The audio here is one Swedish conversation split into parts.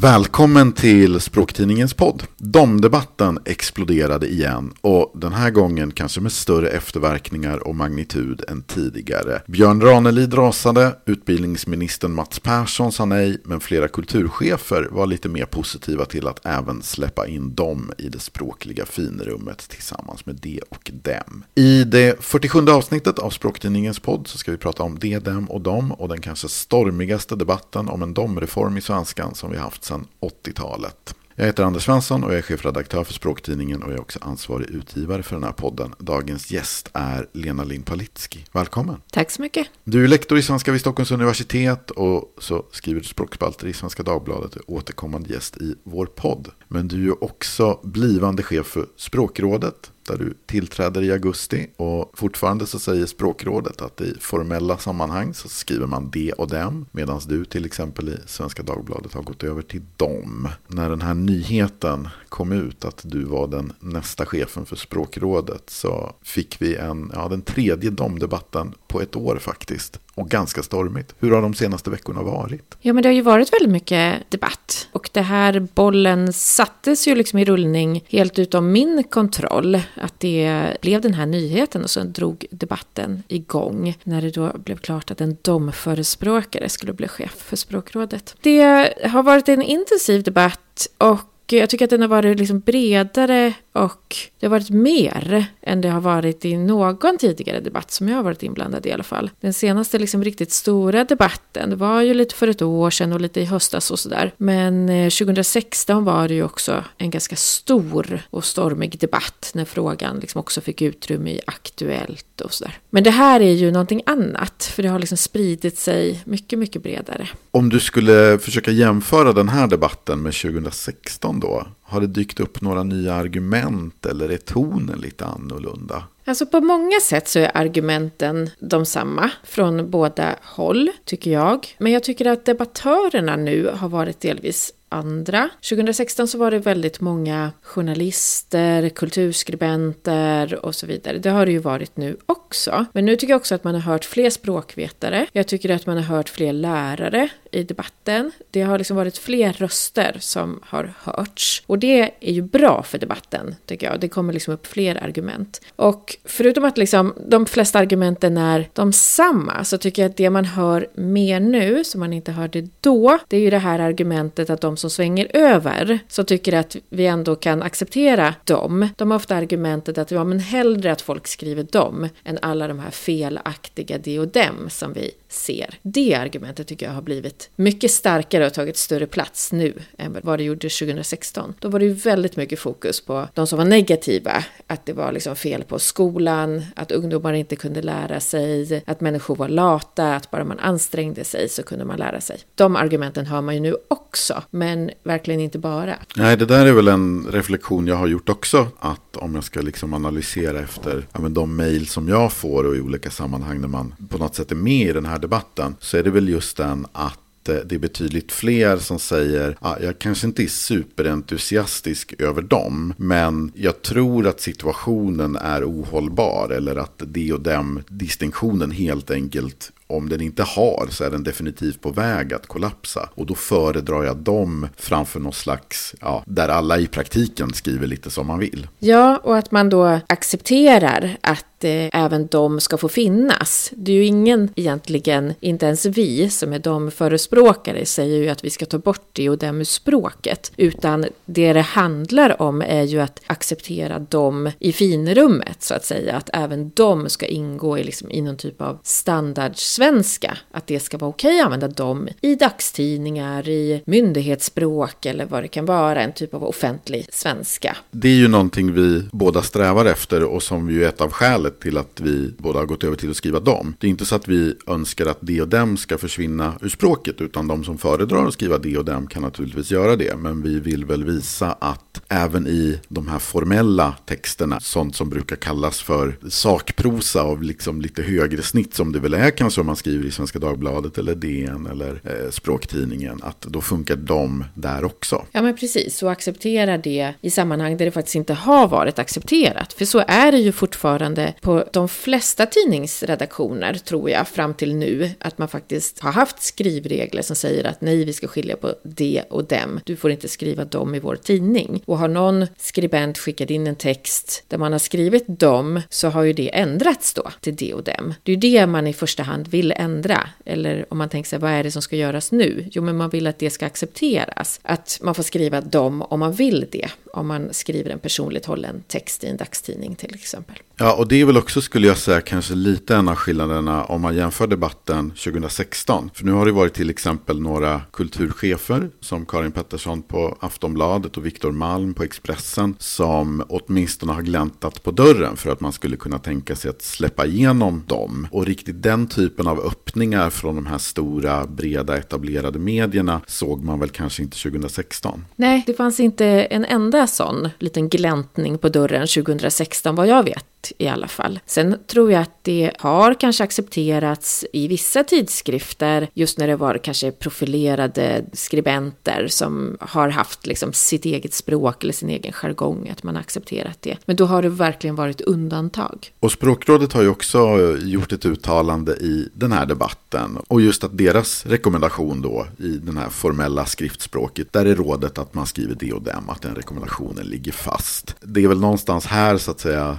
Välkommen till Språktidningens podd. Domdebatten exploderade igen och den här gången kanske med större efterverkningar och magnitud än tidigare. Björn Ranelid rasade, utbildningsministern Mats Persson sa nej, men flera kulturchefer var lite mer positiva till att även släppa in dem i det språkliga finrummet tillsammans med de och dem. I det 47 avsnittet av Språktidningens podd så ska vi prata om det, dem och dem och den kanske stormigaste debatten om en domreform i svenskan som vi haft sedan 80-talet. Jag heter Anders Svensson och jag är chefredaktör för Språktidningen och jag är också ansvarig utgivare för den här podden. Dagens gäst är Lena Lind Palitski. Välkommen! Tack så mycket! Du är lektor i svenska vid Stockholms universitet och så skriver du språkspalter i Svenska Dagbladet och återkommande gäst i vår podd. Men du är också blivande chef för Språkrådet där du tillträder i augusti. Och fortfarande så säger språkrådet att i formella sammanhang så skriver man de och dem. Medan du till exempel i Svenska Dagbladet har gått över till dem. När den här nyheten kom ut att du var den nästa chefen för språkrådet så fick vi en, ja, den tredje domdebatten på ett år faktiskt och ganska stormigt. Hur har de senaste veckorna varit? Ja, men det har ju varit väldigt mycket debatt. Och det här bollen sattes ju liksom i rullning helt utom min kontroll. Att det blev den här nyheten och sen drog debatten igång. När det då blev klart att en domförespråkare skulle bli chef för språkrådet. Det har varit en intensiv debatt och jag tycker att den har varit liksom bredare och det har varit mer än det har varit i någon tidigare debatt som jag har varit inblandad i i alla fall. Den senaste liksom riktigt stora debatten, var ju lite för ett år sedan och lite i höstas och sådär. Men eh, 2016 var det ju också en ganska stor och stormig debatt när frågan liksom också fick utrymme i Aktuellt och sådär. Men det här är ju någonting annat, för det har liksom spridit sig mycket, mycket bredare. Om du skulle försöka jämföra den här debatten med 2016 då? Har det dykt upp några nya argument eller är tonen lite annorlunda? Alltså på många sätt så är argumenten de samma från båda håll, tycker jag. Men jag tycker att debattörerna nu har varit delvis andra. 2016 så var det väldigt många journalister, kulturskribenter och så vidare. Det har det ju varit nu också. Men nu tycker jag också att man har hört fler språkvetare. Jag tycker att man har hört fler lärare i debatten. Det har liksom varit fler röster som har hörts. Och det är ju bra för debatten, tycker jag. Det kommer liksom upp fler argument. Och förutom att liksom de flesta argumenten är de samma, så tycker jag att det man hör mer nu, som man inte hörde då, det är ju det här argumentet att de som svänger över, så tycker att vi ändå kan acceptera dem. De har ofta argumentet att ja, men hellre att folk skriver dem än alla de här felaktiga de och dem som vi ser. Det argumentet tycker jag har blivit mycket starkare och tagit större plats nu än vad det gjorde 2016. Då var det ju väldigt mycket fokus på de som var negativa, att det var liksom fel på skolan, att ungdomar inte kunde lära sig, att människor var lata, att bara man ansträngde sig så kunde man lära sig. De argumenten hör man ju nu också, men verkligen inte bara. Nej, det där är väl en reflektion jag har gjort också, att om jag ska liksom analysera efter ja, men de mejl som jag får och i olika sammanhang när man på något sätt är med i den här debatten, så är det väl just den att eh, det är betydligt fler som säger, ah, jag kanske inte är superentusiastisk över dem, men jag tror att situationen är ohållbar eller att det och dem distinktionen helt enkelt om den inte har så är den definitivt på väg att kollapsa. Och då föredrar jag dem framför någon slags, ja, där alla i praktiken skriver lite som man vill. Ja, och att man då accepterar att eh, även de ska få finnas. Det är ju ingen egentligen, inte ens vi som är de förespråkare, säger ju att vi ska ta bort det och dem ur språket. Utan det det handlar om är ju att acceptera dem i finrummet, så att säga. Att även de ska ingå i, liksom, i någon typ av standards svenska, att det ska vara okej att använda dem i dagstidningar, i myndighetsspråk eller vad det kan vara, en typ av offentlig svenska. Det är ju någonting vi båda strävar efter och som ju är ett av skälet till att vi båda har gått över till att skriva dem. Det är inte så att vi önskar att det och dem ska försvinna ur språket, utan de som föredrar att skriva det och dem kan naturligtvis göra det. Men vi vill väl visa att även i de här formella texterna, sånt som brukar kallas för sakprosa av liksom lite högre snitt som det väl är kanske om man skriver i Svenska Dagbladet eller DN eller eh, Språktidningen, att då funkar de där också. Ja, men precis. Och acceptera det i sammanhang där det faktiskt inte har varit accepterat. För så är det ju fortfarande på de flesta tidningsredaktioner, tror jag, fram till nu, att man faktiskt har haft skrivregler som säger att nej, vi ska skilja på det och dem. Du får inte skriva dem i vår tidning. Och har någon skribent skickat in en text där man har skrivit dem, så har ju det ändrats då till det och dem. Det är ju det man i första hand vill vill ändra. Eller om man tänker sig, vad är det som ska göras nu? Jo, men man vill att det ska accepteras. Att man får skriva dem om man vill det. Om man skriver en personligt hållen text i en dagstidning till exempel. Ja, och det är väl också, skulle jag säga, kanske lite en av skillnaderna om man jämför debatten 2016. För nu har det varit till exempel några kulturchefer, som Karin Pettersson på Aftonbladet och Viktor Malm på Expressen, som åtminstone har gläntat på dörren för att man skulle kunna tänka sig att släppa igenom dem. Och riktigt den typen av öppningar från de här stora, breda, etablerade medierna såg man väl kanske inte 2016. Nej, det fanns inte en enda sån liten gläntning på dörren 2016 vad jag vet i alla fall. Sen tror jag att det har kanske accepterats i vissa tidskrifter just när det var kanske profilerade skribenter som har haft liksom sitt eget språk eller sin egen jargong, att man har accepterat det. Men då har det verkligen varit undantag. Och Språkrådet har ju också gjort ett uttalande i den här debatten och just att deras rekommendation då i den här formella skriftspråket, där är rådet att man skriver det och dem, att den rekommendationen ligger fast. Det är väl någonstans här så att säga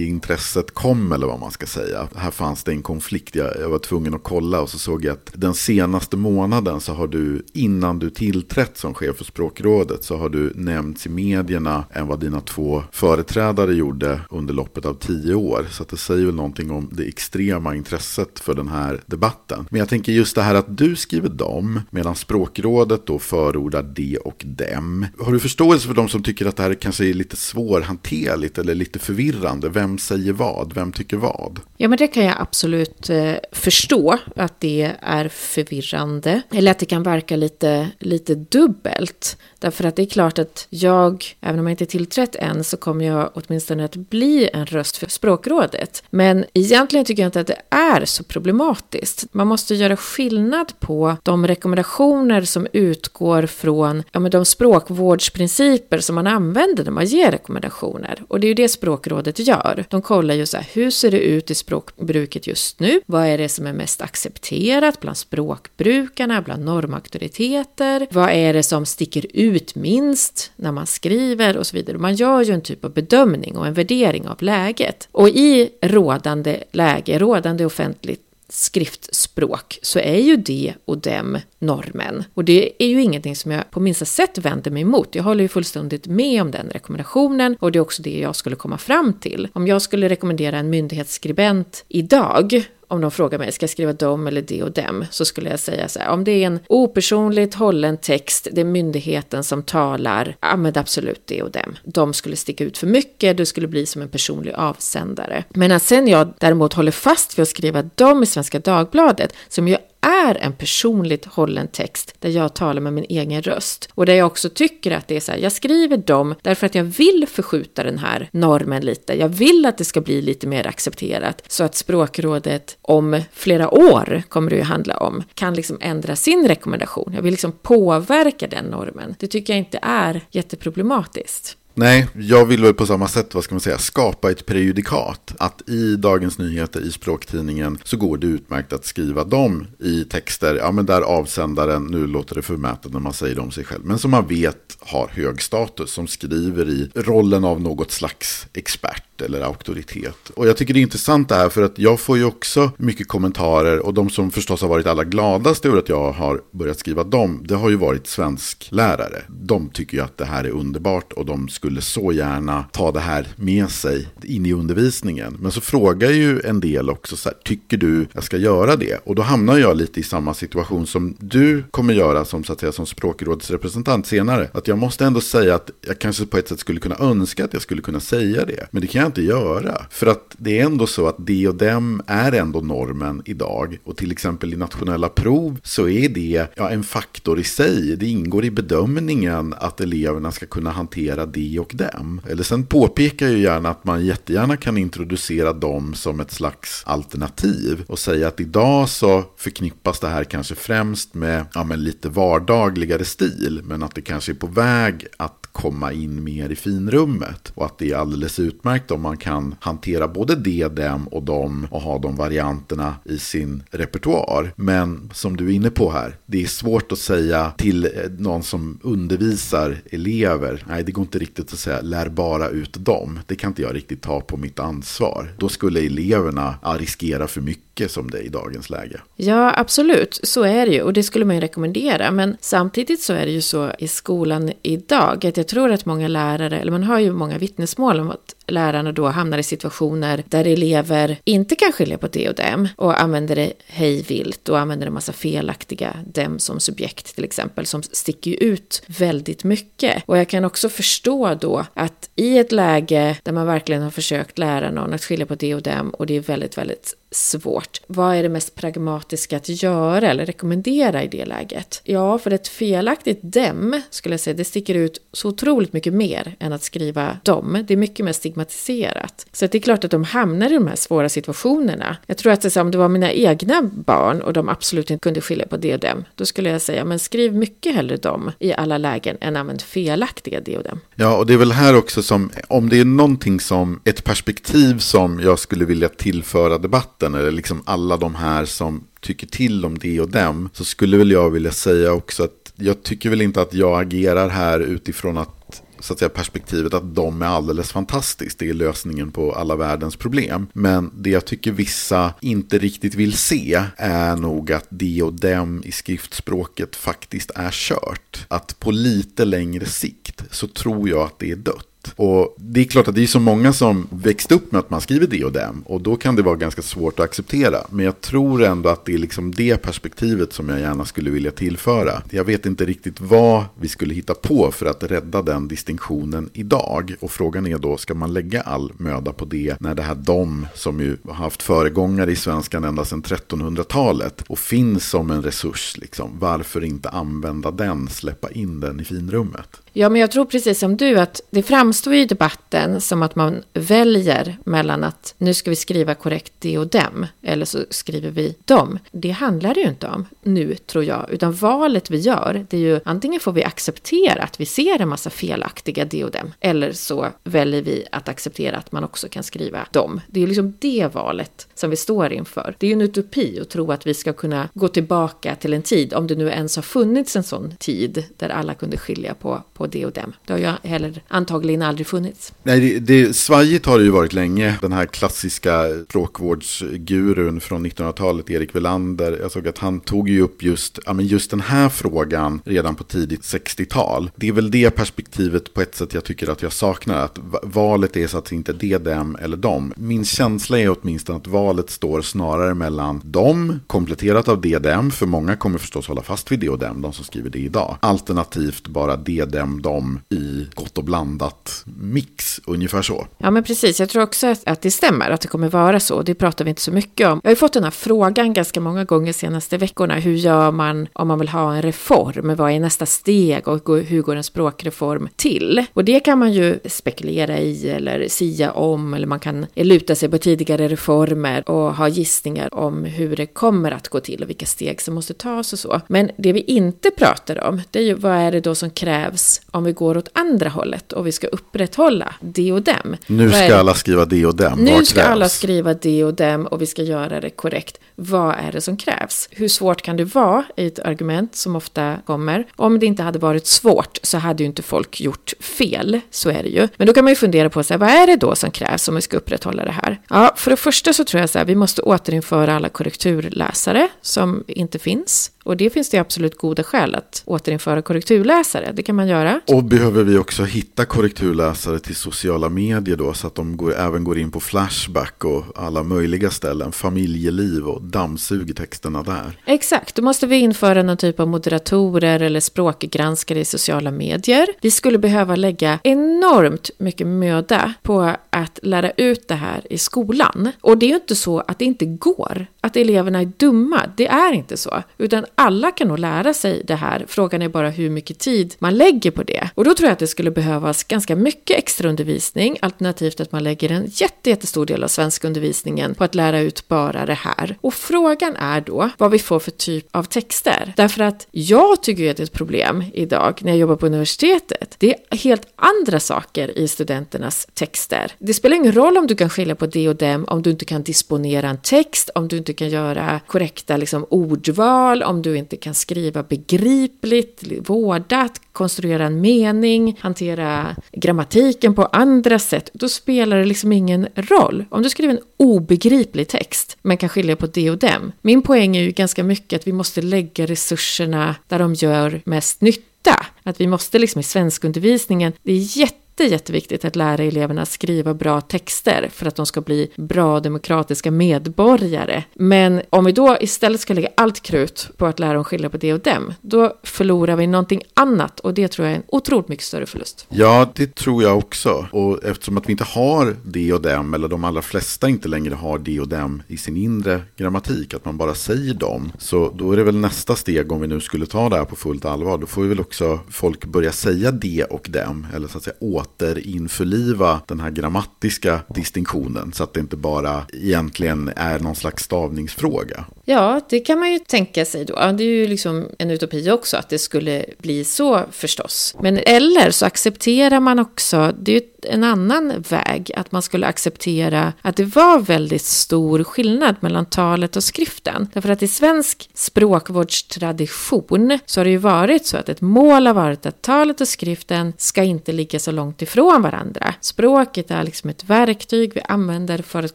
medieintresset kom eller vad man ska säga. Här fanns det en konflikt, jag, jag var tvungen att kolla och så såg jag att den senaste månaden så har du innan du tillträtt som chef för Språkrådet så har du nämnts i medierna än vad dina två företrädare gjorde under loppet av tio år. Så det säger väl någonting om det extrema intresset för den här debatten. Men jag tänker just det här att du skriver dem medan Språkrådet då förordar det och dem. Har du förståelse för de som tycker att det här kanske är lite svårhanterligt eller lite förvirrande? Vem vem säger vad? Vem tycker vad? Ja, men det kan jag absolut eh, förstå att det är förvirrande. Eller att det kan verka lite, lite dubbelt. Därför att det är klart att jag, även om jag inte tillträtt än, så kommer jag åtminstone att bli en röst för språkrådet. Men egentligen tycker jag inte att det är så problematiskt. Man måste göra skillnad på de rekommendationer som utgår från ja, men de språkvårdsprinciper som man använder när man ger rekommendationer. Och det är ju det språkrådet gör. De kollar ju så här, hur ser det ut i språkbruket just nu? Vad är det som är mest accepterat bland språkbrukarna, bland normauktoriteter? Vad är det som sticker ut minst när man skriver och så vidare? Man gör ju en typ av bedömning och en värdering av läget. Och i rådande läge, rådande offentligt skriftspråk så är ju det och dem normen. Och det är ju ingenting som jag på minsta sätt vänder mig emot. Jag håller ju fullständigt med om den rekommendationen och det är också det jag skulle komma fram till. Om jag skulle rekommendera en myndighetsskribent idag om de frågar mig, ska jag skriva dem eller det och dem? Så skulle jag säga så här, om det är en opersonligt hållen text, det är myndigheten som talar, använd absolut det och dem. De skulle sticka ut för mycket, du skulle bli som en personlig avsändare. Men att sen jag däremot håller fast vid att skriva dem i Svenska Dagbladet, som ju är en personligt hållen text där jag talar med min egen röst. Och där jag också tycker att det är så här, jag skriver dem därför att jag vill förskjuta den här normen lite. Jag vill att det ska bli lite mer accepterat så att språkrådet om flera år kommer det ju handla om, kan liksom ändra sin rekommendation. Jag vill liksom påverka den normen. Det tycker jag inte är jätteproblematiskt. Nej, jag vill väl på samma sätt, vad ska man säga, skapa ett prejudikat. Att i Dagens Nyheter, i språktidningen, så går det utmärkt att skriva dem i texter, ja men där avsändaren, nu låter det förmätet när man säger det om sig själv, men som man vet har hög status, som skriver i rollen av något slags expert eller auktoritet. Och jag tycker det är intressant det här för att jag får ju också mycket kommentarer och de som förstås har varit allra gladast över att jag har börjat skriva dem, det har ju varit svensklärare. De tycker ju att det här är underbart och de skulle så gärna ta det här med sig in i undervisningen. Men så frågar ju en del också så här, tycker du jag ska göra det? Och då hamnar jag lite i samma situation som du kommer göra som, så att säga, som språkrådsrepresentant senare. Att jag måste ändå säga att jag kanske på ett sätt skulle kunna önska att jag skulle kunna säga det. Men det kan jag inte göra. För att det är ändå så att det och dem är ändå normen idag. Och till exempel i nationella prov så är det ja, en faktor i sig. Det ingår i bedömningen att eleverna ska kunna hantera det och dem. Eller sen påpekar jag ju gärna att man jättegärna kan introducera dem som ett slags alternativ. Och säga att idag så förknippas det här kanske främst med ja, men lite vardagligare stil. Men att det kanske är på väg att komma in mer i finrummet. Och att det är alldeles utmärkt om man kan hantera både det, dem och dem och ha de varianterna i sin repertoar. Men som du är inne på här, det är svårt att säga till eh, någon som undervisar elever, nej det går inte riktigt att säga lär bara ut dem. Det kan inte jag riktigt ta på mitt ansvar. Då skulle eleverna riskera för mycket som det är i dagens läge. Ja, absolut. Så är det ju. Och det skulle man ju rekommendera. Men samtidigt så är det ju så i skolan idag att jag tror att många lärare, eller man har ju många vittnesmål om att lärarna då hamnar i situationer där elever inte kan skilja på det och dem och använder det hej vilt och använder en massa felaktiga dem som subjekt till exempel som sticker ut väldigt mycket. Och jag kan också förstå då att i ett läge där man verkligen har försökt lära någon att skilja på det och dem och det är väldigt, väldigt svårt. Vad är det mest pragmatiska att göra eller rekommendera i det läget? Ja, för ett felaktigt dem skulle jag säga, det sticker ut så otroligt mycket mer än att skriva dem. Det är mycket mer stigmatiserat. Så det är klart att de hamnar i de här svåra situationerna. Jag tror att om det var mina egna barn och de absolut inte kunde skilja på det och dem, då skulle jag säga, men skriv mycket hellre dem i alla lägen än använd felaktiga det och dem. Ja, och det är väl här också som, om det är någonting som, ett perspektiv som jag skulle vilja tillföra debatten debatten, eller liksom Liksom alla de här som tycker till om det och dem, så skulle väl jag vilja säga också att jag tycker väl inte att jag agerar här utifrån att så att säga, perspektivet att de är alldeles fantastiskt. Det är lösningen på alla världens problem. Men det jag tycker vissa inte riktigt vill se är nog att de och dem i skriftspråket faktiskt är kört. Att på lite längre sikt så tror jag att det är dött. Och det är klart att det är så många som växt upp med att man skriver det och dem. Och då kan det vara ganska svårt att acceptera. Men jag tror ändå att det är liksom det perspektivet som jag gärna skulle vilja tillföra. Jag vet inte riktigt vad vi skulle hitta på för att rädda den distinktionen idag. Och frågan är då, ska man lägga all möda på det när det här dom som ju har haft föregångare i svenskan ända sedan 1300-talet och finns som en resurs, liksom, varför inte använda den, släppa in den i finrummet? Ja, men jag tror precis som du att det framstår i debatten som att man väljer mellan att nu ska vi skriva korrekt det och dem, eller så skriver vi dem. Det handlar det ju inte om nu, tror jag, utan valet vi gör, det är ju antingen får vi acceptera att vi ser en massa felaktiga det och dem, eller så väljer vi att acceptera att man också kan skriva dem. Det är ju liksom det valet som vi står inför. Det är ju en utopi att tro att vi ska kunna gå tillbaka till en tid, om det nu ens har funnits en sån tid där alla kunde skilja på på det och dem. Det har ju heller antagligen aldrig funnits. Nej, det, det, svajigt har det ju varit länge. Den här klassiska språkvårdsgurun från 1900-talet, Erik Velander. Jag såg att han tog ju upp just, ja, men just den här frågan redan på tidigt 60-tal. Det är väl det perspektivet på ett sätt jag tycker att jag saknar. Att valet är så att det inte är det, dem eller dem. Min känsla är åtminstone att valet står snarare mellan dem, kompletterat av det, dem. För många kommer förstås hålla fast vid det och dem, de som skriver det idag. Alternativt bara det, dem dem i gott och blandat mix, ungefär så. Ja, men precis. Jag tror också att, det stämmer, att det kommer vara så. Det pratar vi inte så mycket om. Jag har ju fått den här frågan ganska många gånger senaste veckorna. Hur gör man om man vill ha en reform? Vad är nästa steg och hur går en språkreform till? Och det kan man ju spekulera i eller sia om eller man kan luta sig på tidigare reformer och ha gissningar om hur det kommer att gå till och vilka steg som måste tas och så. Men det vi inte pratar om, det är ju vad är det då som krävs om vi går åt andra hållet och vi ska upprätthålla det och dem. Nu ska alla skriva det och dem. Nu ska alla skriva det och dem och vi ska göra det korrekt. Vad är det som krävs? Hur svårt kan det vara i ett argument som ofta kommer? Om det inte hade varit svårt så hade ju inte folk gjort fel, så är det ju. Men då kan man ju fundera på så här, vad är det då som krävs om vi ska upprätthålla det här? Ja, för det första så tror jag så här, vi måste återinföra alla korrekturläsare som inte finns. Och det finns det absolut goda skäl att återinföra korrekturläsare. Det kan man göra. Och behöver vi också hitta korrekturläsare till sociala medier då så att de går, även går in på Flashback och alla möjliga ställen, familjeliv och dammsuger texterna där. Exakt, då måste vi införa någon typ av moderatorer eller språkgranskare i sociala medier. Vi skulle behöva lägga enormt mycket möda på att lära ut det här i skolan. Och det är ju inte så att det inte går att eleverna är dumma. Det är inte så. Utan alla kan nog lära sig det här. Frågan är bara hur mycket tid man lägger på det. Och då tror jag att det skulle behövas ganska mycket extra undervisning. Alternativt att man lägger en jätte, jättestor del av svenskundervisningen på att lära ut bara det här. Och frågan är då vad vi får för typ av texter. Därför att jag tycker ju att det är ett problem idag när jag jobbar på universitetet. Det är helt andra saker i studenternas texter. Det spelar ingen roll om du kan skilja på det och dem, om du inte kan disponera en text, om du inte kan göra korrekta liksom, ordval, om du inte kan skriva begripligt, vårdat, konstruera en mening, hantera grammatiken på andra sätt. Då spelar det liksom ingen roll. Om du skriver en obegriplig text, men kan skilja på det och dem. Min poäng är ju ganska mycket att vi måste lägga resurserna där de gör mest nytta. Att vi måste liksom i svenskundervisningen, det är jätte jätte, jätteviktigt att lära eleverna skriva bra texter för att de ska bli bra demokratiska medborgare. Men om vi då istället ska lägga allt krut på att lära dem skilja på det och dem, då förlorar vi någonting annat och det tror jag är en otroligt mycket större förlust. Ja, det tror jag också. Och eftersom att vi inte har det och dem, eller de allra flesta inte längre har det och dem i sin inre grammatik, att man bara säger dem, så då är det väl nästa steg om vi nu skulle ta det här på fullt allvar, då får vi väl också folk börja säga det och dem, eller så att säga åt återinförliva den här grammatiska distinktionen så att det inte bara egentligen är någon slags stavningsfråga. Ja, det kan man ju tänka sig då. Det är ju liksom en utopi också att det skulle bli så förstås. Men eller så accepterar man också, det är ju en annan väg, att man skulle acceptera att det var väldigt stor skillnad mellan talet och skriften. Därför att i svensk språkvårdstradition så har det ju varit så att ett mål har varit att talet och skriften ska inte ligga så långt ifrån varandra. Språket är liksom ett verktyg vi använder för att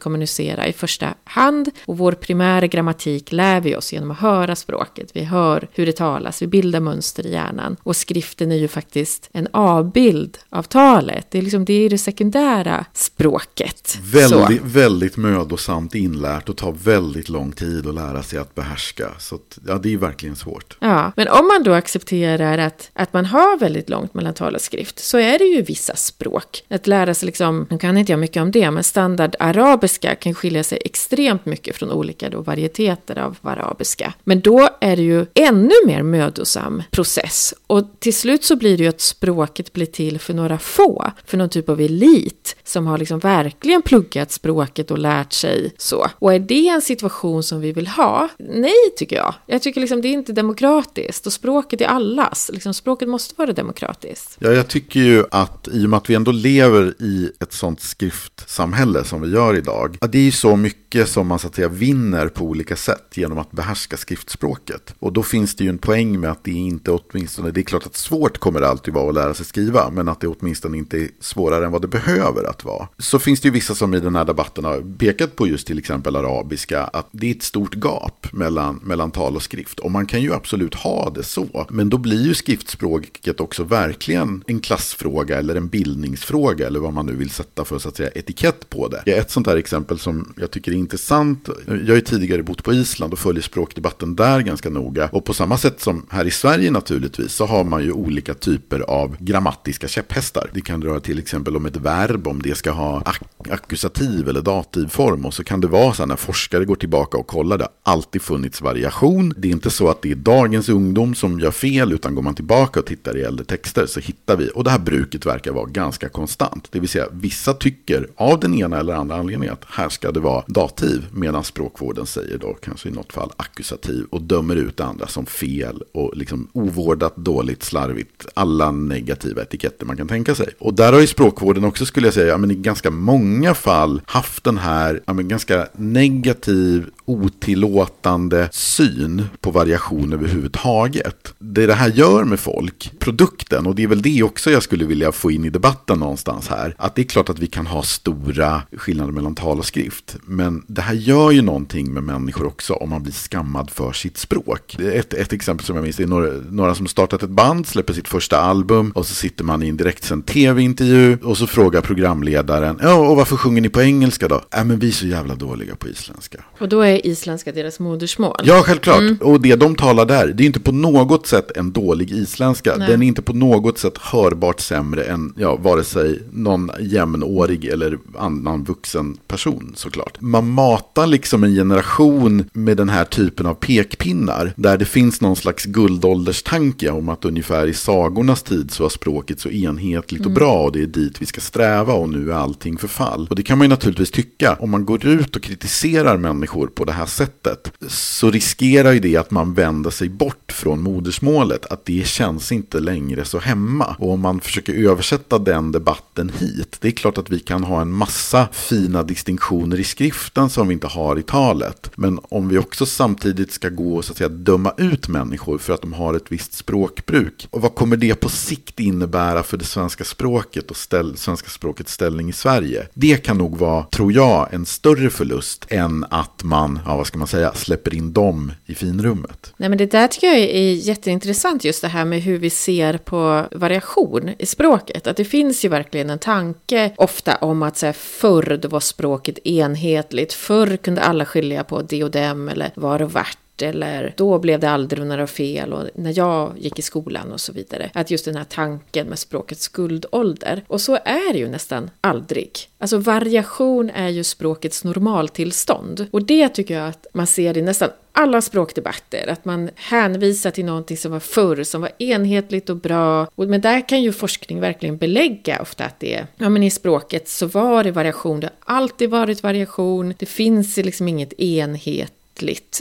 kommunicera i första hand och vår primära grammatik lär vi oss genom att höra språket. Vi hör hur det talas, vi bildar mönster i hjärnan och skriften är ju faktiskt en avbild av talet. Det är liksom det är det sekundära språket. Väldigt, väldigt mödosamt inlärt och tar väldigt lång tid att lära sig att behärska. Så att, ja, det är verkligen svårt. Ja, men om man då accepterar att, att man har väldigt långt mellan tal och skrift så är det ju vissa språk. Att lära sig liksom, nu kan inte jag mycket om det, men standardarabiska kan skilja sig extremt mycket från olika då varieteter av arabiska. Men då är det ju ännu mer mödosam process. Och till slut så blir det ju att språket blir till för några få, för någon typ av elit som har liksom verkligen pluggat språket och lärt sig så. Och är det en situation som vi vill ha? Nej, tycker jag. Jag tycker liksom det är inte demokratiskt och språket är allas. Liksom språket måste vara demokratiskt. Ja, jag tycker ju att i och med att vi ändå lever i ett sånt skriftsamhälle som vi gör idag, att det är ju så mycket som man så att säga vinner på olika sätt genom att behärska skriftspråket. Och då finns det ju en poäng med att det inte åtminstone, det är klart att svårt kommer det alltid vara att lära sig skriva, men att det åtminstone inte är svårare än vad det behöver att vara. Så finns det ju vissa som i den här debatten har pekat på just till exempel arabiska, att det är ett stort gap mellan, mellan tal och skrift. Och man kan ju absolut ha det så, men då blir ju skriftspråket också verkligen en klassfråga eller en bildningsfråga, eller vad man nu vill sätta för så att säga etikett på det. Ett sånt här exempel som jag tycker är intressant, jag har ju tidigare bott på Island och följer språkdebatten där ganska noga. Och på samma sätt som här i Sverige naturligtvis så har man ju olika typer av grammatiska käpphästar. Det kan röra till exempel om ett verb, om det ska ha ak akkusativ eller dativform. Och så kan det vara så här när forskare går tillbaka och kollar, det har alltid funnits variation. Det är inte så att det är dagens ungdom som gör fel, utan går man tillbaka och tittar i äldre texter så hittar vi, och det här bruket verkar vara ganska konstant. Det vill säga vissa tycker av den ena eller andra anledningen att här ska det vara dativ, medan språkvården säger då kanske i något fall akkusativ och dömer ut andra som fel och liksom ovårdat, dåligt, slarvigt, alla negativa etiketter man kan tänka sig. Och där har ju språkvården också skulle jag säga, ja, men i ganska många fall haft den här ja, men ganska negativ, otillåtande syn på variation överhuvudtaget. Det det här gör med folk, produkten, och det är väl det också jag skulle vilja få in i debatten någonstans här, att det är klart att vi kan ha stora skillnader mellan tal och skrift, men det här gör ju någonting med människor också om man blir skammad för sitt språk. Ett, ett exempel som jag minns är några, några som startat ett band, släpper sitt första album och så sitter man i en direktsänd tv-intervju och så frågar programledaren, ja och varför sjunger ni på engelska då? Ja men vi är så jävla dåliga på isländska. Och då är isländska deras modersmål? Ja, självklart. Mm. Och det de talar där, det är inte på något sätt en dålig isländska. Nej. Den är inte på något sätt hörbart sämre än ja, vare sig någon jämnårig eller annan vuxen person såklart. Man matar liksom en generation med den här typen av pekpinnar där det finns någon slags guldålderstanke om att ungefär i sagornas tid så var språket så enhetligt och mm. bra och det är dit vi ska sträva och nu är allting förfall. Och det kan man ju naturligtvis tycka. Om man går ut och kritiserar människor på det här sättet så riskerar ju det att man vänder sig bort från modersmålet. Att det känns inte längre så hemma. Och om man försöker översätta den debatten hit. Det är klart att vi kan ha en massa fina distinktioner i skriften som vi inte har i talet. Men om vi också samtidigt ska gå och så att säga, döma ut människor för att de har ett visst språkbruk. Och vad kommer det på sikt innebära för det svenska språket och ställ, svenska språkets ställning i Sverige? Det kan nog vara, tror jag, en större förlust än att man, ja, vad ska man säga, släpper in dem i finrummet. Nej, men det där tycker jag är jätteintressant, just det här med hur vi ser på variation i språket. Att det finns ju verkligen en tanke ofta om att så här, förr då var språket enhetligt, förr kunde alla skilja på det och dem eller var och vart eller då blev det aldrig några fel och när jag gick i skolan och så vidare. Att just den här tanken med språkets guldålder. Och så är det ju nästan aldrig. Alltså variation är ju språkets normaltillstånd. Och det tycker jag att man ser i nästan alla språkdebatter, att man hänvisar till någonting som var förr, som var enhetligt och bra. Men där kan ju forskning verkligen belägga ofta att det är, ja men i språket så var det variation, det har alltid varit variation, det finns liksom inget enhet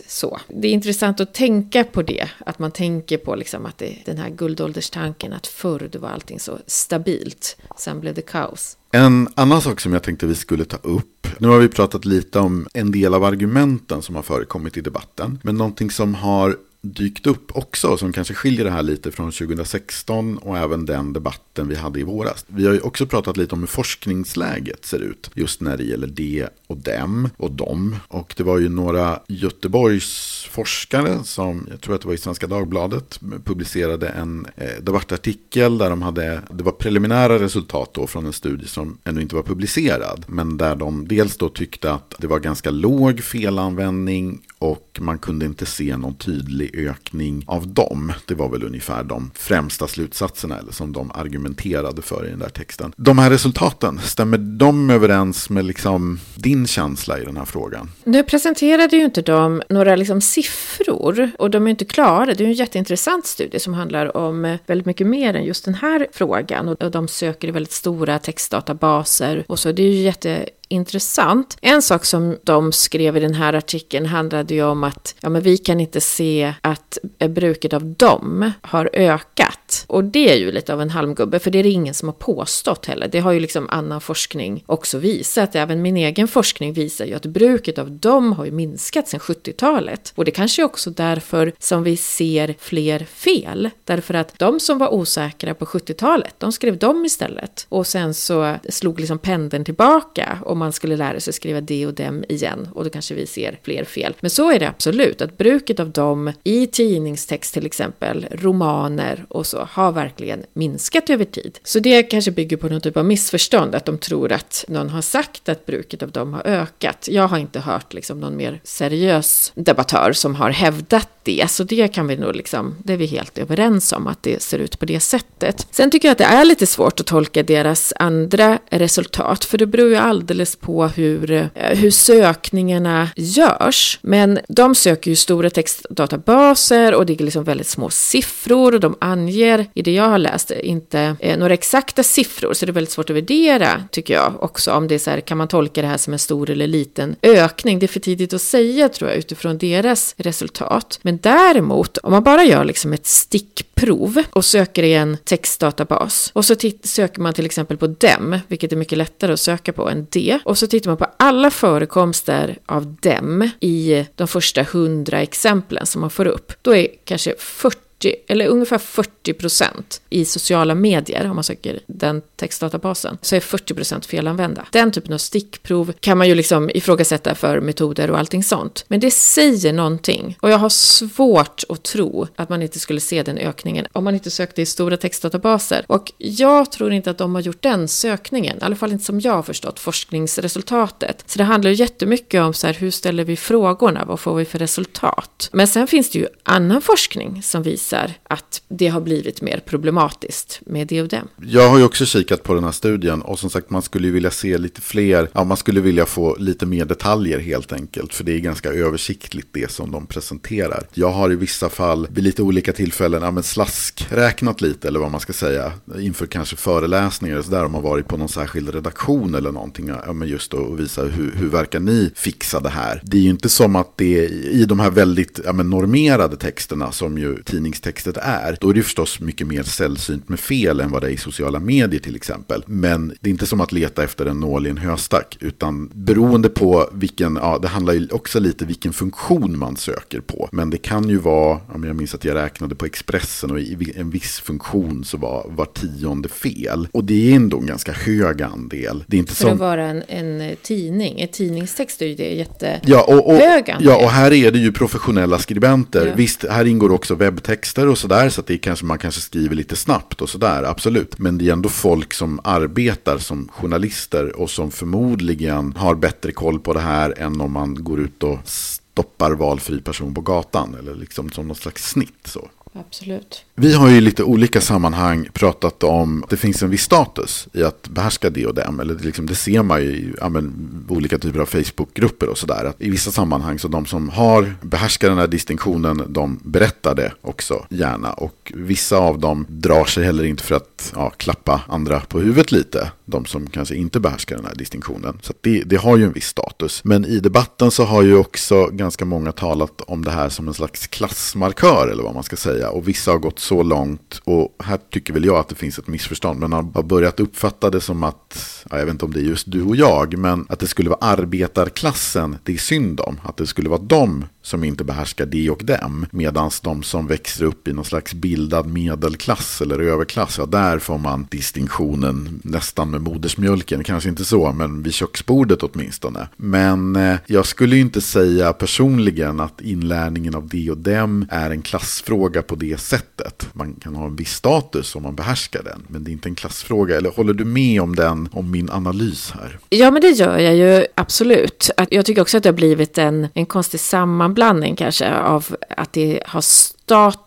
så. Det är intressant att tänka på det, att man tänker på liksom att det, den här guldålderstanken att förr var allting så stabilt, sen blev det kaos. En annan sak som jag tänkte vi skulle ta upp. Nu har vi pratat lite om en del av argumenten som har förekommit i debatten. Men någonting som har dykt upp också som kanske skiljer det här lite från 2016 och även den debatten vi hade i våras. Vi har ju också pratat lite om hur forskningsläget ser ut just när det gäller det och dem och dem. Och det var ju några Göteborgs forskare som, jag tror att det var i Svenska Dagbladet, publicerade en eh, debattartikel där de hade, det var preliminära resultat då från en studie som ännu inte var publicerad. Men där de dels då tyckte att det var ganska låg felanvändning och man kunde inte se någon tydlig ökning av dem. Det var väl ungefär de främsta slutsatserna eller som de argumenterade för i den där texten. De här resultaten, stämmer de överens med liksom din känsla i den här frågan? Nu presenterade ju inte de några liksom siffror och de är inte klara. Det är en jätteintressant studie som handlar om väldigt mycket mer än just den här frågan och de söker i väldigt stora textdatabaser och så. Det är ju jätte intressant. En sak som de skrev i den här artikeln handlade ju om att ja, men vi kan inte se att bruket av dem har ökat. Och det är ju lite av en halmgubbe, för det är det ingen som har påstått heller. Det har ju liksom annan forskning också visat. Även min egen forskning visar ju att bruket av dem har ju minskat sedan 70-talet. Och det kanske är också därför som vi ser fler fel. Därför att de som var osäkra på 70-talet, de skrev dem istället. Och sen så slog liksom pendeln tillbaka Och man skulle lära sig skriva det och dem igen och då kanske vi ser fler fel. Men så är det absolut, att bruket av dem i tidningstext till exempel, romaner och så, har verkligen minskat över tid. Så det kanske bygger på någon typ av missförstånd, att de tror att någon har sagt att bruket av dem har ökat. Jag har inte hört liksom någon mer seriös debattör som har hävdat det, så det kan vi nog liksom, det är vi helt överens om att det ser ut på det sättet. Sen tycker jag att det är lite svårt att tolka deras andra resultat, för det beror ju alldeles på hur, eh, hur sökningarna görs. Men de söker ju stora textdatabaser och det är liksom väldigt små siffror och de anger i det jag har läst inte eh, några exakta siffror så det är väldigt svårt att värdera tycker jag också om det är så här kan man tolka det här som en stor eller liten ökning. Det är för tidigt att säga tror jag utifrån deras resultat. Men men däremot om man bara gör liksom ett stickprov och söker i en textdatabas och så söker man till exempel på dem, vilket är mycket lättare att söka på än det. och så tittar man på alla förekomster av dem i de första hundra exemplen som man får upp. Då är kanske 40 40, eller ungefär 40 procent i sociala medier, om man söker den textdatabasen, så är 40 procent felanvända. Den typen av stickprov kan man ju liksom ifrågasätta för metoder och allting sånt. Men det säger någonting. Och jag har svårt att tro att man inte skulle se den ökningen om man inte sökte i stora textdatabaser. Och jag tror inte att de har gjort den sökningen, i alla fall inte som jag har förstått forskningsresultatet. Så det handlar ju jättemycket om så här, hur ställer vi frågorna, vad får vi för resultat? Men sen finns det ju annan forskning som visar visar att det har blivit mer problematiskt med det och dem. Jag har ju också kikat på den här studien och som sagt man skulle ju vilja se lite fler, ja man skulle vilja få lite mer detaljer helt enkelt. För det är ganska översiktligt det som de presenterar. Jag har i vissa fall vid lite olika tillfällen, ja men slaskräknat lite eller vad man ska säga. Inför kanske föreläsningar så där om man varit på någon särskild redaktion eller någonting. Ja men just då och visa hur, hur verkar ni fixa det här. Det är ju inte som att det i de här väldigt ja, men normerade texterna som ju tidningstextet är. Då är det förstås mycket mer sällsynt med fel än vad det är i sociala medier till exempel. Men det är inte som att leta efter en nål i en höstack. Utan beroende på vilken, ja det handlar ju också lite vilken funktion man söker på. Men det kan ju vara, jag minns att jag räknade på Expressen och i en viss funktion så var var tionde fel. Och det är ändå en ganska hög andel. Det är inte För som... att vara en, en tidning, en tidningstext är ju det jättehög Ja och, och, andel. ja, och här är det ju professionella skribenter. Ja. Visst, här ingår också webbtexter och sådär. Så att det är kanske, man kanske skriver lite snabbt och sådär, absolut. Men det är ändå folk som arbetar som journalister och som förmodligen har bättre koll på det här än om man går ut och stoppar valfri person på gatan. Eller liksom som något slags snitt så. Absolut. Vi har ju i lite olika sammanhang pratat om att det finns en viss status i att behärska det och dem. Eller det, liksom, det ser man ju i ja, men, olika typer av Facebookgrupper och sådär. I vissa sammanhang så de som har behärskat den här distinktionen, de berättar det också gärna. Och vissa av dem drar sig heller inte för att ja, klappa andra på huvudet lite. De som kanske inte behärskar den här distinktionen. Så det, det har ju en viss status. Men i debatten så har ju också ganska många talat om det här som en slags klassmarkör eller vad man ska säga. Och vissa har gått så långt, och här tycker väl jag att det finns ett missförstånd, men har börjat uppfatta det som att, ja, jag vet inte om det är just du och jag, men att det skulle vara arbetarklassen det är synd om. Att det skulle vara de som inte behärskar det och dem. Medan de som växer upp i någon slags bildad medelklass eller överklass, ja där får man distinktionen nästan med modersmjölken. Kanske inte så, men vid köksbordet åtminstone. Men eh, jag skulle inte säga personligen att inlärningen av det och dem är en klassfråga på det sättet. Man kan ha en viss status om man behärskar den, men det är inte en klassfråga. Eller håller du med om den, om min analys här? Ja, men det gör jag ju absolut. Att jag tycker också att det har blivit en, en konstig sammanblandning kanske av att det har status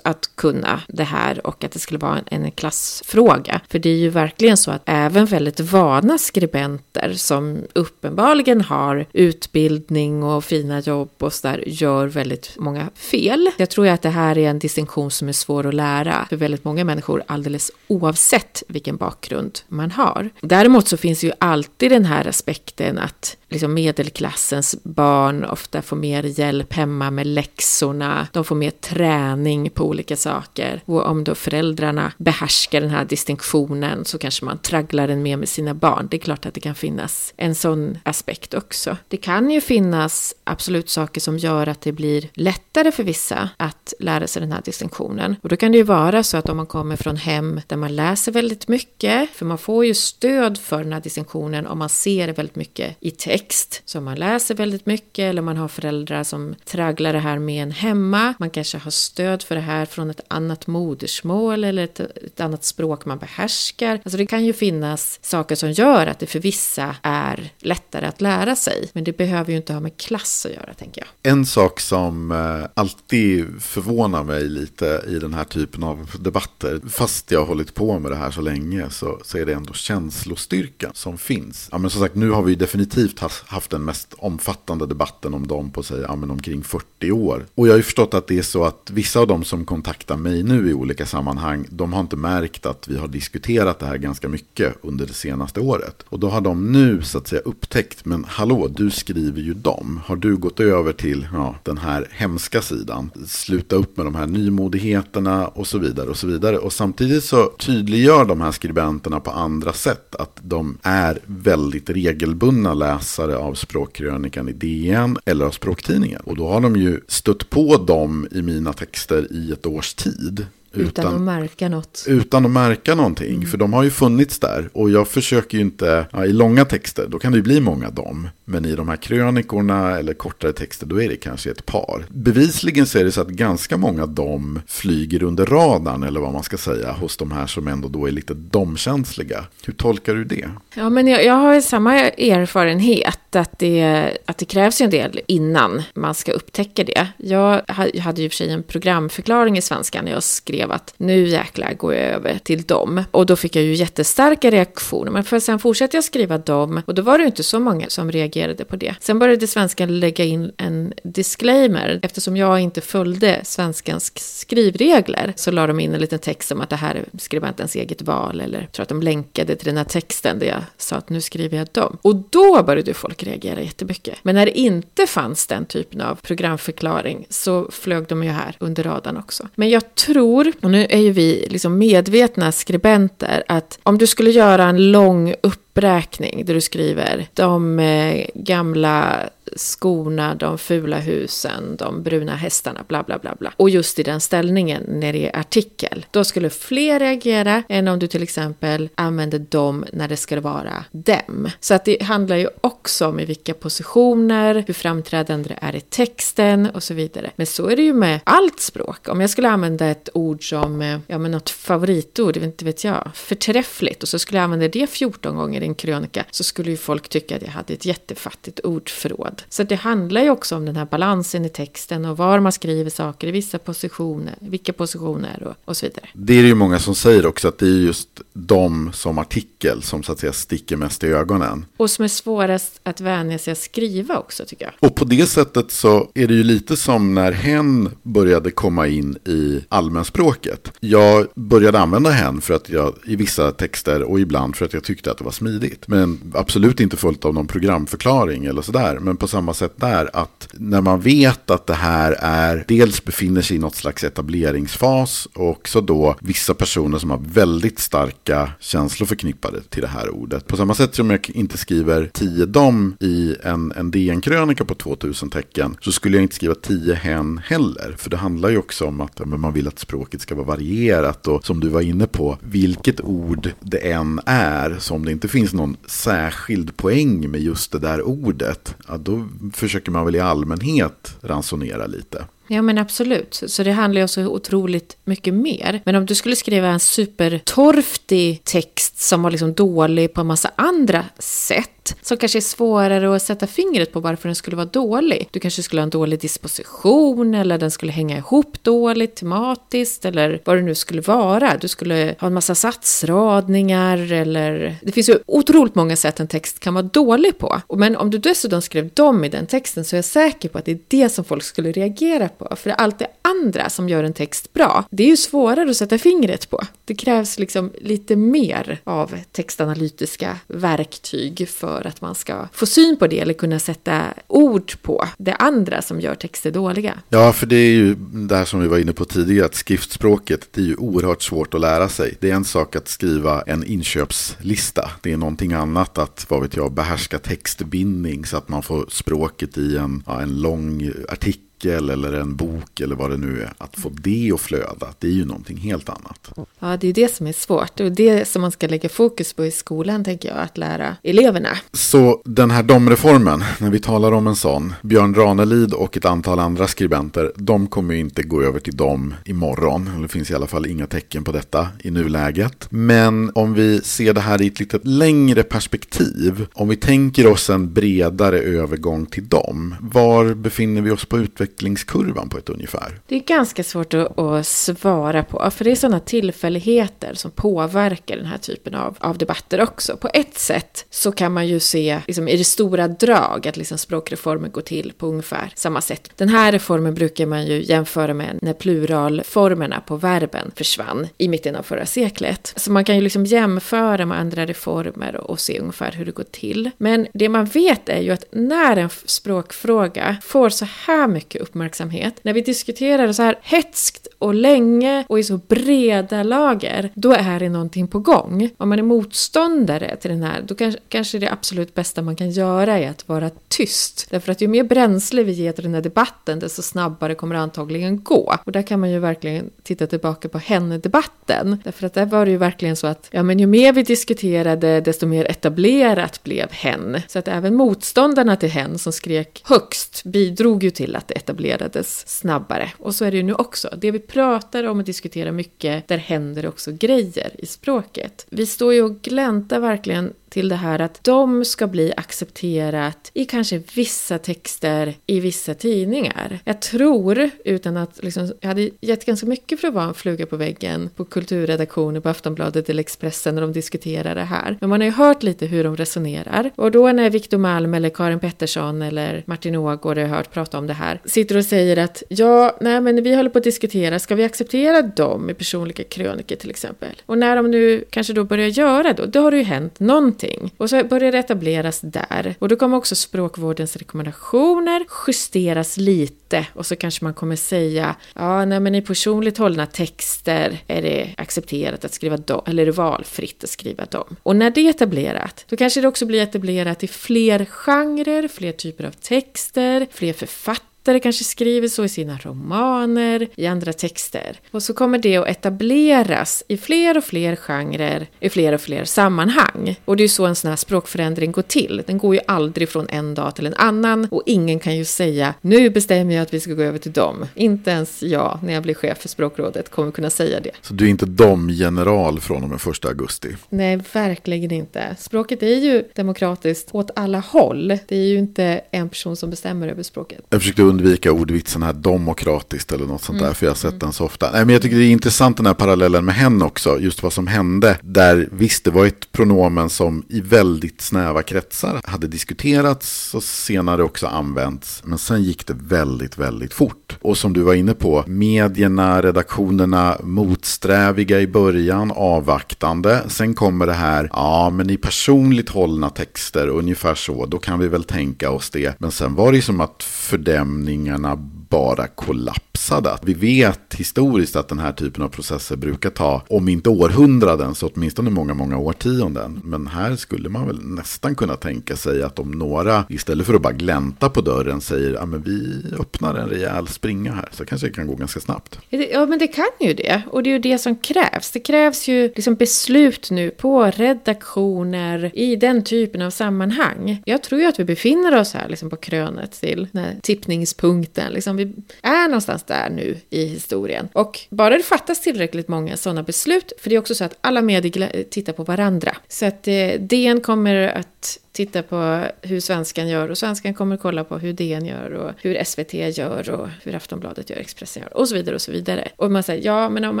att kunna det här och att det skulle vara en, en klassfråga. För det är ju verkligen så att även väldigt vana skribenter som uppenbarligen har utbildning och fina jobb och sådär gör väldigt många fel. Jag tror ju att det här är en distinktion som är svår att lära för väldigt många människor alldeles oavsett vilken bakgrund man har. Däremot så finns ju alltid den här aspekten att liksom medelklassens barn ofta får mer hjälp hemma med läxorna, de får mer träning på olika saker. Och om då föräldrarna behärskar den här distinktionen så kanske man tragglar den med med sina barn. Det är klart att det kan finnas en sån aspekt också. Det kan ju finnas absolut saker som gör att det blir lättare för vissa att lära sig den här distinktionen. Och då kan det ju vara så att om man kommer från hem där man läser väldigt mycket, för man får ju stöd för den här distinktionen om man ser väldigt mycket i text. Så om man läser väldigt mycket eller man har föräldrar som tragglar det här med en hemma, man kanske har stöd för det här från ett annat modersmål eller ett, ett annat språk man behärskar. Alltså det kan ju finnas saker som gör att det för vissa är lättare att lära sig. Men det behöver ju inte ha med klass att göra, tänker jag. En sak som eh, alltid förvånar mig lite i den här typen av debatter, fast jag har hållit på med det här så länge, så, så är det ändå känslostyrkan som finns. Ja, men som sagt, nu har vi definitivt haft den mest omfattande debatten om dem på sig, ja, men omkring 40 år. Och jag har ju förstått att det är så att vissa Vissa av dem som kontaktar mig nu i olika sammanhang, de har inte märkt att vi har diskuterat det här ganska mycket under det senaste året. Och då har de nu så att säga upptäckt, men hallå, du skriver ju dem. Har du gått över till ja, den här hemska sidan? Sluta upp med de här nymodigheterna och så vidare och så vidare. Och samtidigt så tydliggör de här skribenterna på andra sätt att de är väldigt regelbundna läsare av språkkrönikan i DN eller av språktidningen. Och då har de ju stött på dem i mina texter i ett års tid. Utan, utan, att märka något. Utan att märka någonting. Mm. För de har ju funnits där. Och jag försöker ju inte, ja, i långa texter, då kan det ju bli många dom. Men i de här krönikorna eller kortare texter då är det kanske ett par. Bevisligen så är det så att ganska många av dem flyger under radarn eller vad man ska säga hos de här som ändå då är lite domkänsliga. Hur tolkar du det? Ja, men jag, jag har samma erfarenhet att det, att det krävs en del innan man ska upptäcka det. Jag hade ju för sig en programförklaring i svenska när jag skrev att nu jäklar går jag över till dem. Och då fick jag ju jättestarka reaktioner. Men för sen fortsatte jag skriva dem och då var det inte så många som reagerade på det. Sen började svenskan lägga in en disclaimer. Eftersom jag inte följde svenskans skrivregler så la de in en liten text om att det här är skribentens eget val. Eller jag tror att de länkade till den här texten där jag sa att nu skriver jag dem. Och då började folk reagera jättemycket. Men när det inte fanns den typen av programförklaring så flög de ju här under radarn också. Men jag tror, och nu är ju vi liksom medvetna skribenter, att om du skulle göra en lång uppräkning där du skriver de eh, gamla skorna, de fula husen, de bruna hästarna, bla bla bla bla. Och just i den ställningen när det är artikel, då skulle fler reagera än om du till exempel använder dem när det ska vara dem. Så att det handlar ju också om i vilka positioner, hur framträdande det är i texten och så vidare. Men så är det ju med allt språk. Om jag skulle använda ett ord som, eh, ja men något favoritord, inte vet jag, förträffligt och så skulle jag använda det 14 gånger i en krönika så skulle ju folk tycka att jag hade ett jättefattigt ordförråd. Så det handlar ju också om den här balansen i texten och var man skriver saker i vissa positioner, vilka positioner och, och så vidare. Det är det ju många som säger också att det är just de som artikel som så att säga sticker mest i ögonen. Och som är svårast att vänja sig att skriva också tycker jag. Och på det sättet så är det ju lite som när hen började komma in i allmänspråket. Jag började använda hen för att jag i vissa texter och ibland för att jag tyckte att det var smidigt. Men absolut inte fullt av någon programförklaring eller sådär. Men på samma sätt där att när man vet att det här är dels befinner sig i något slags etableringsfas och också då vissa personer som har väldigt starka känslor förknippade till det här ordet. På samma sätt som jag inte skriver tio dom i en, en DN-krönika på 2000 tecken så skulle jag inte skriva tio hen heller. För det handlar ju också om att man vill att språket ska vara varierat och som du var inne på, vilket ord det än är, så om det inte finns någon särskild poäng med just det där ordet, ja, då försöker man väl i allmänhet ransonera lite. Ja men absolut, så det handlar ju om så otroligt mycket mer. Men om du skulle skriva en supertorftig text som var liksom dålig på en massa andra sätt som kanske är svårare att sätta fingret på varför den skulle vara dålig. Du kanske skulle ha en dålig disposition eller den skulle hänga ihop dåligt tematiskt eller vad det nu skulle vara. Du skulle ha en massa satsradningar eller... Det finns ju otroligt många sätt en text kan vara dålig på. Men om du dessutom skrev dem i den texten så är jag säker på att det är det som folk skulle reagera på. För allt det andra som gör en text bra, det är ju svårare att sätta fingret på. Det krävs liksom lite mer av textanalytiska verktyg för att man ska få syn på det eller kunna sätta ord på det andra som gör texter dåliga. Ja, för det är ju det här som vi var inne på tidigare, att skriftspråket det är ju oerhört svårt att lära sig. Det är en sak att skriva en inköpslista. Det är någonting annat att, vad vet jag, behärska textbindning så att man får språket i en, ja, en lång artikel artikel eller en bok eller vad det nu är. Att få det att flöda, det är ju någonting helt annat. Ja, det är det som är svårt. Och det som man ska lägga fokus på i skolan, tänker jag, att lära eleverna. Så den här domreformen, när vi talar om en sån, Björn Ranelid och ett antal andra skribenter, de kommer ju inte gå över till dem imorgon. Det finns i alla fall inga tecken på detta i nuläget. Men om vi ser det här i ett lite längre perspektiv, om vi tänker oss en bredare övergång till dem, var befinner vi oss på utvecklingen utvecklingskurvan på ett ungefär? Det är ganska svårt att, att svara på, för det är sådana tillfälligheter som påverkar den här typen av, av debatter också. På ett sätt så kan man ju se liksom, i det stora drag att liksom, språkreformen går till på ungefär samma sätt. Den här reformen brukar man ju jämföra med när pluralformerna på verben försvann i mitten av förra seklet. Så man kan ju liksom jämföra med andra reformer och, och se ungefär hur det går till. Men det man vet är ju att när en språkfråga får så här mycket mycket uppmärksamhet. När vi diskuterar så här hetskt och länge och i så breda lager, då är det någonting på gång. Om man är motståndare till den här, då kanske, kanske det absolut bästa man kan göra är att vara tyst. Därför att ju mer bränsle vi ger till den här debatten, desto snabbare kommer det antagligen gå. Och där kan man ju verkligen titta tillbaka på henne-debatten. Därför att där var det ju verkligen så att, ja men ju mer vi diskuterade, desto mer etablerat blev hen. Så att även motståndarna till hen som skrek högst bidrog ju till att det etablerades snabbare. Och så är det ju nu också. Det vi pratar om och diskuterar mycket, där händer också grejer i språket. Vi står ju och gläntar verkligen till det här att de ska bli accepterat i kanske vissa texter i vissa tidningar. Jag tror, utan att liksom, jag hade gett ganska mycket för att vara en fluga på väggen på kulturredaktioner på Aftonbladet eller Expressen när de diskuterar det här. Men man har ju hört lite hur de resonerar. Och då när Victor Malm eller Karin Pettersson eller Martin Ågård har hört prata om det här sitter och säger att ja, nej men vi håller på att diskutera, ska vi acceptera dem i personliga krönikor till exempel? Och när de nu kanske då börjar göra då, då har det ju hänt någonting någonting. Och så börjar det etableras där. Och då kommer också språkvårdens rekommendationer justeras lite. Och så kanske man kommer säga, ja, nej men i personligt hållna texter är det accepterat att skriva dem, eller är det valfritt att skriva dem. Och när det är etablerat, då kanske det också blir etablerat i fler genrer, fler typer av texter, fler författare författare kanske skriver så i sina romaner, i andra texter. Och så kommer det att etableras i fler och fler genrer, i fler och fler sammanhang. Och det är ju så en sån här språkförändring går till. Den går ju aldrig från en dag till en annan och ingen kan ju säga nu bestämmer jag att vi ska gå över till dem. Inte ens jag, när jag blir chef för språkrådet, kommer kunna säga det. Så du är inte dom-general från och med första augusti? Nej, verkligen inte. Språket är ju demokratiskt åt alla håll. Det är ju inte en person som bestämmer över språket. Jag försökte undvika ordvitsen här demokratiskt eller något sånt där, mm. för jag har sett mm. den så ofta. Nej, men jag tycker det är intressant den här parallellen med hen också, just vad som hände. Där visst, det var ett pronomen som i väldigt snäva kretsar hade diskuterats och senare också använts. Men sen gick det väldigt, väldigt fort. Och som du var inne på, medierna, redaktionerna, motsträviga i början, avvaktande. Sen kommer det här, ja men i personligt hållna texter, ungefär så, då kan vi väl tänka oss det. Men sen var det ju som att fördämning stämningarna bara kollapsade. Vi vet historiskt att den här typen av processer brukar ta, om inte århundraden, så åtminstone många, många årtionden. Men här skulle man väl nästan kunna tänka sig att om några, istället för att bara glänta på dörren, säger att vi öppnar en rejäl springa här, så kanske det kan gå ganska snabbt. Ja, men det kan ju det. Och det är ju det som krävs. Det krävs ju liksom beslut nu på redaktioner i den typen av sammanhang. Jag tror ju att vi befinner oss här liksom på krönet till tippningspunkten. Liksom vi är någonstans där nu i historien. Och bara det fattas tillräckligt många sådana beslut, för det är också så att alla medier tittar på varandra. Så att eh, DN kommer att titta på hur svenskan gör och svenskan kommer kolla på hur DN gör och hur SVT gör och hur Aftonbladet gör, Expressen gör och så vidare och så vidare. Och man säger ja, men om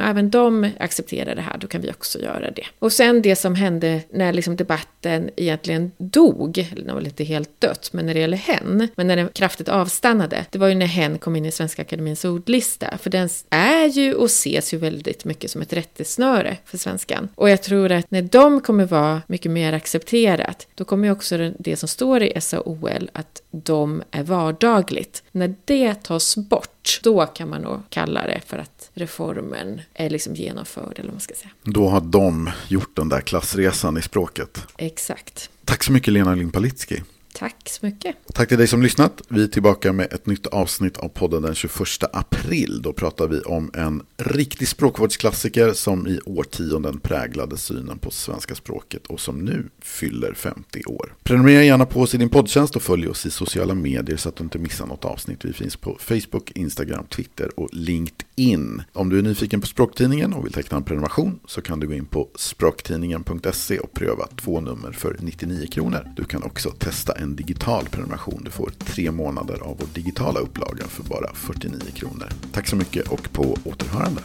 även de accepterar det här, då kan vi också göra det. Och sen det som hände när liksom debatten egentligen dog, eller den var inte helt dött, men när det gäller hen, men när den kraftigt avstannade, det var ju när hen kom in i Svenska Akademins ordlista, för den är ju och ses ju väldigt mycket som ett rättesnöre för svenskan. Och jag tror att när de kommer vara mycket mer accepterat, då kommer ju också också det som står i SAOL att de är vardagligt. När det tas bort, då kan man nog kalla det för att reformen är liksom genomförd, eller vad man ska säga. Då har de gjort den där klassresan i språket. Exakt. Tack så mycket Lena Limpalitski. Tack så mycket. Tack till dig som lyssnat. Vi är tillbaka med ett nytt avsnitt av podden den 21 april. Då pratar vi om en riktig språkvårdsklassiker som i årtionden präglade synen på svenska språket och som nu fyller 50 år. Prenumerera gärna på oss i din poddtjänst och följ oss i sociala medier så att du inte missar något avsnitt. Vi finns på Facebook, Instagram, Twitter och LinkedIn. Om du är nyfiken på Språktidningen och vill teckna en prenumeration så kan du gå in på språktidningen.se och pröva två nummer för 99 kronor. Du kan också testa en digital prenumeration. Du får tre månader av vår digitala upplaga för bara 49 kronor. Tack så mycket och på återhörande.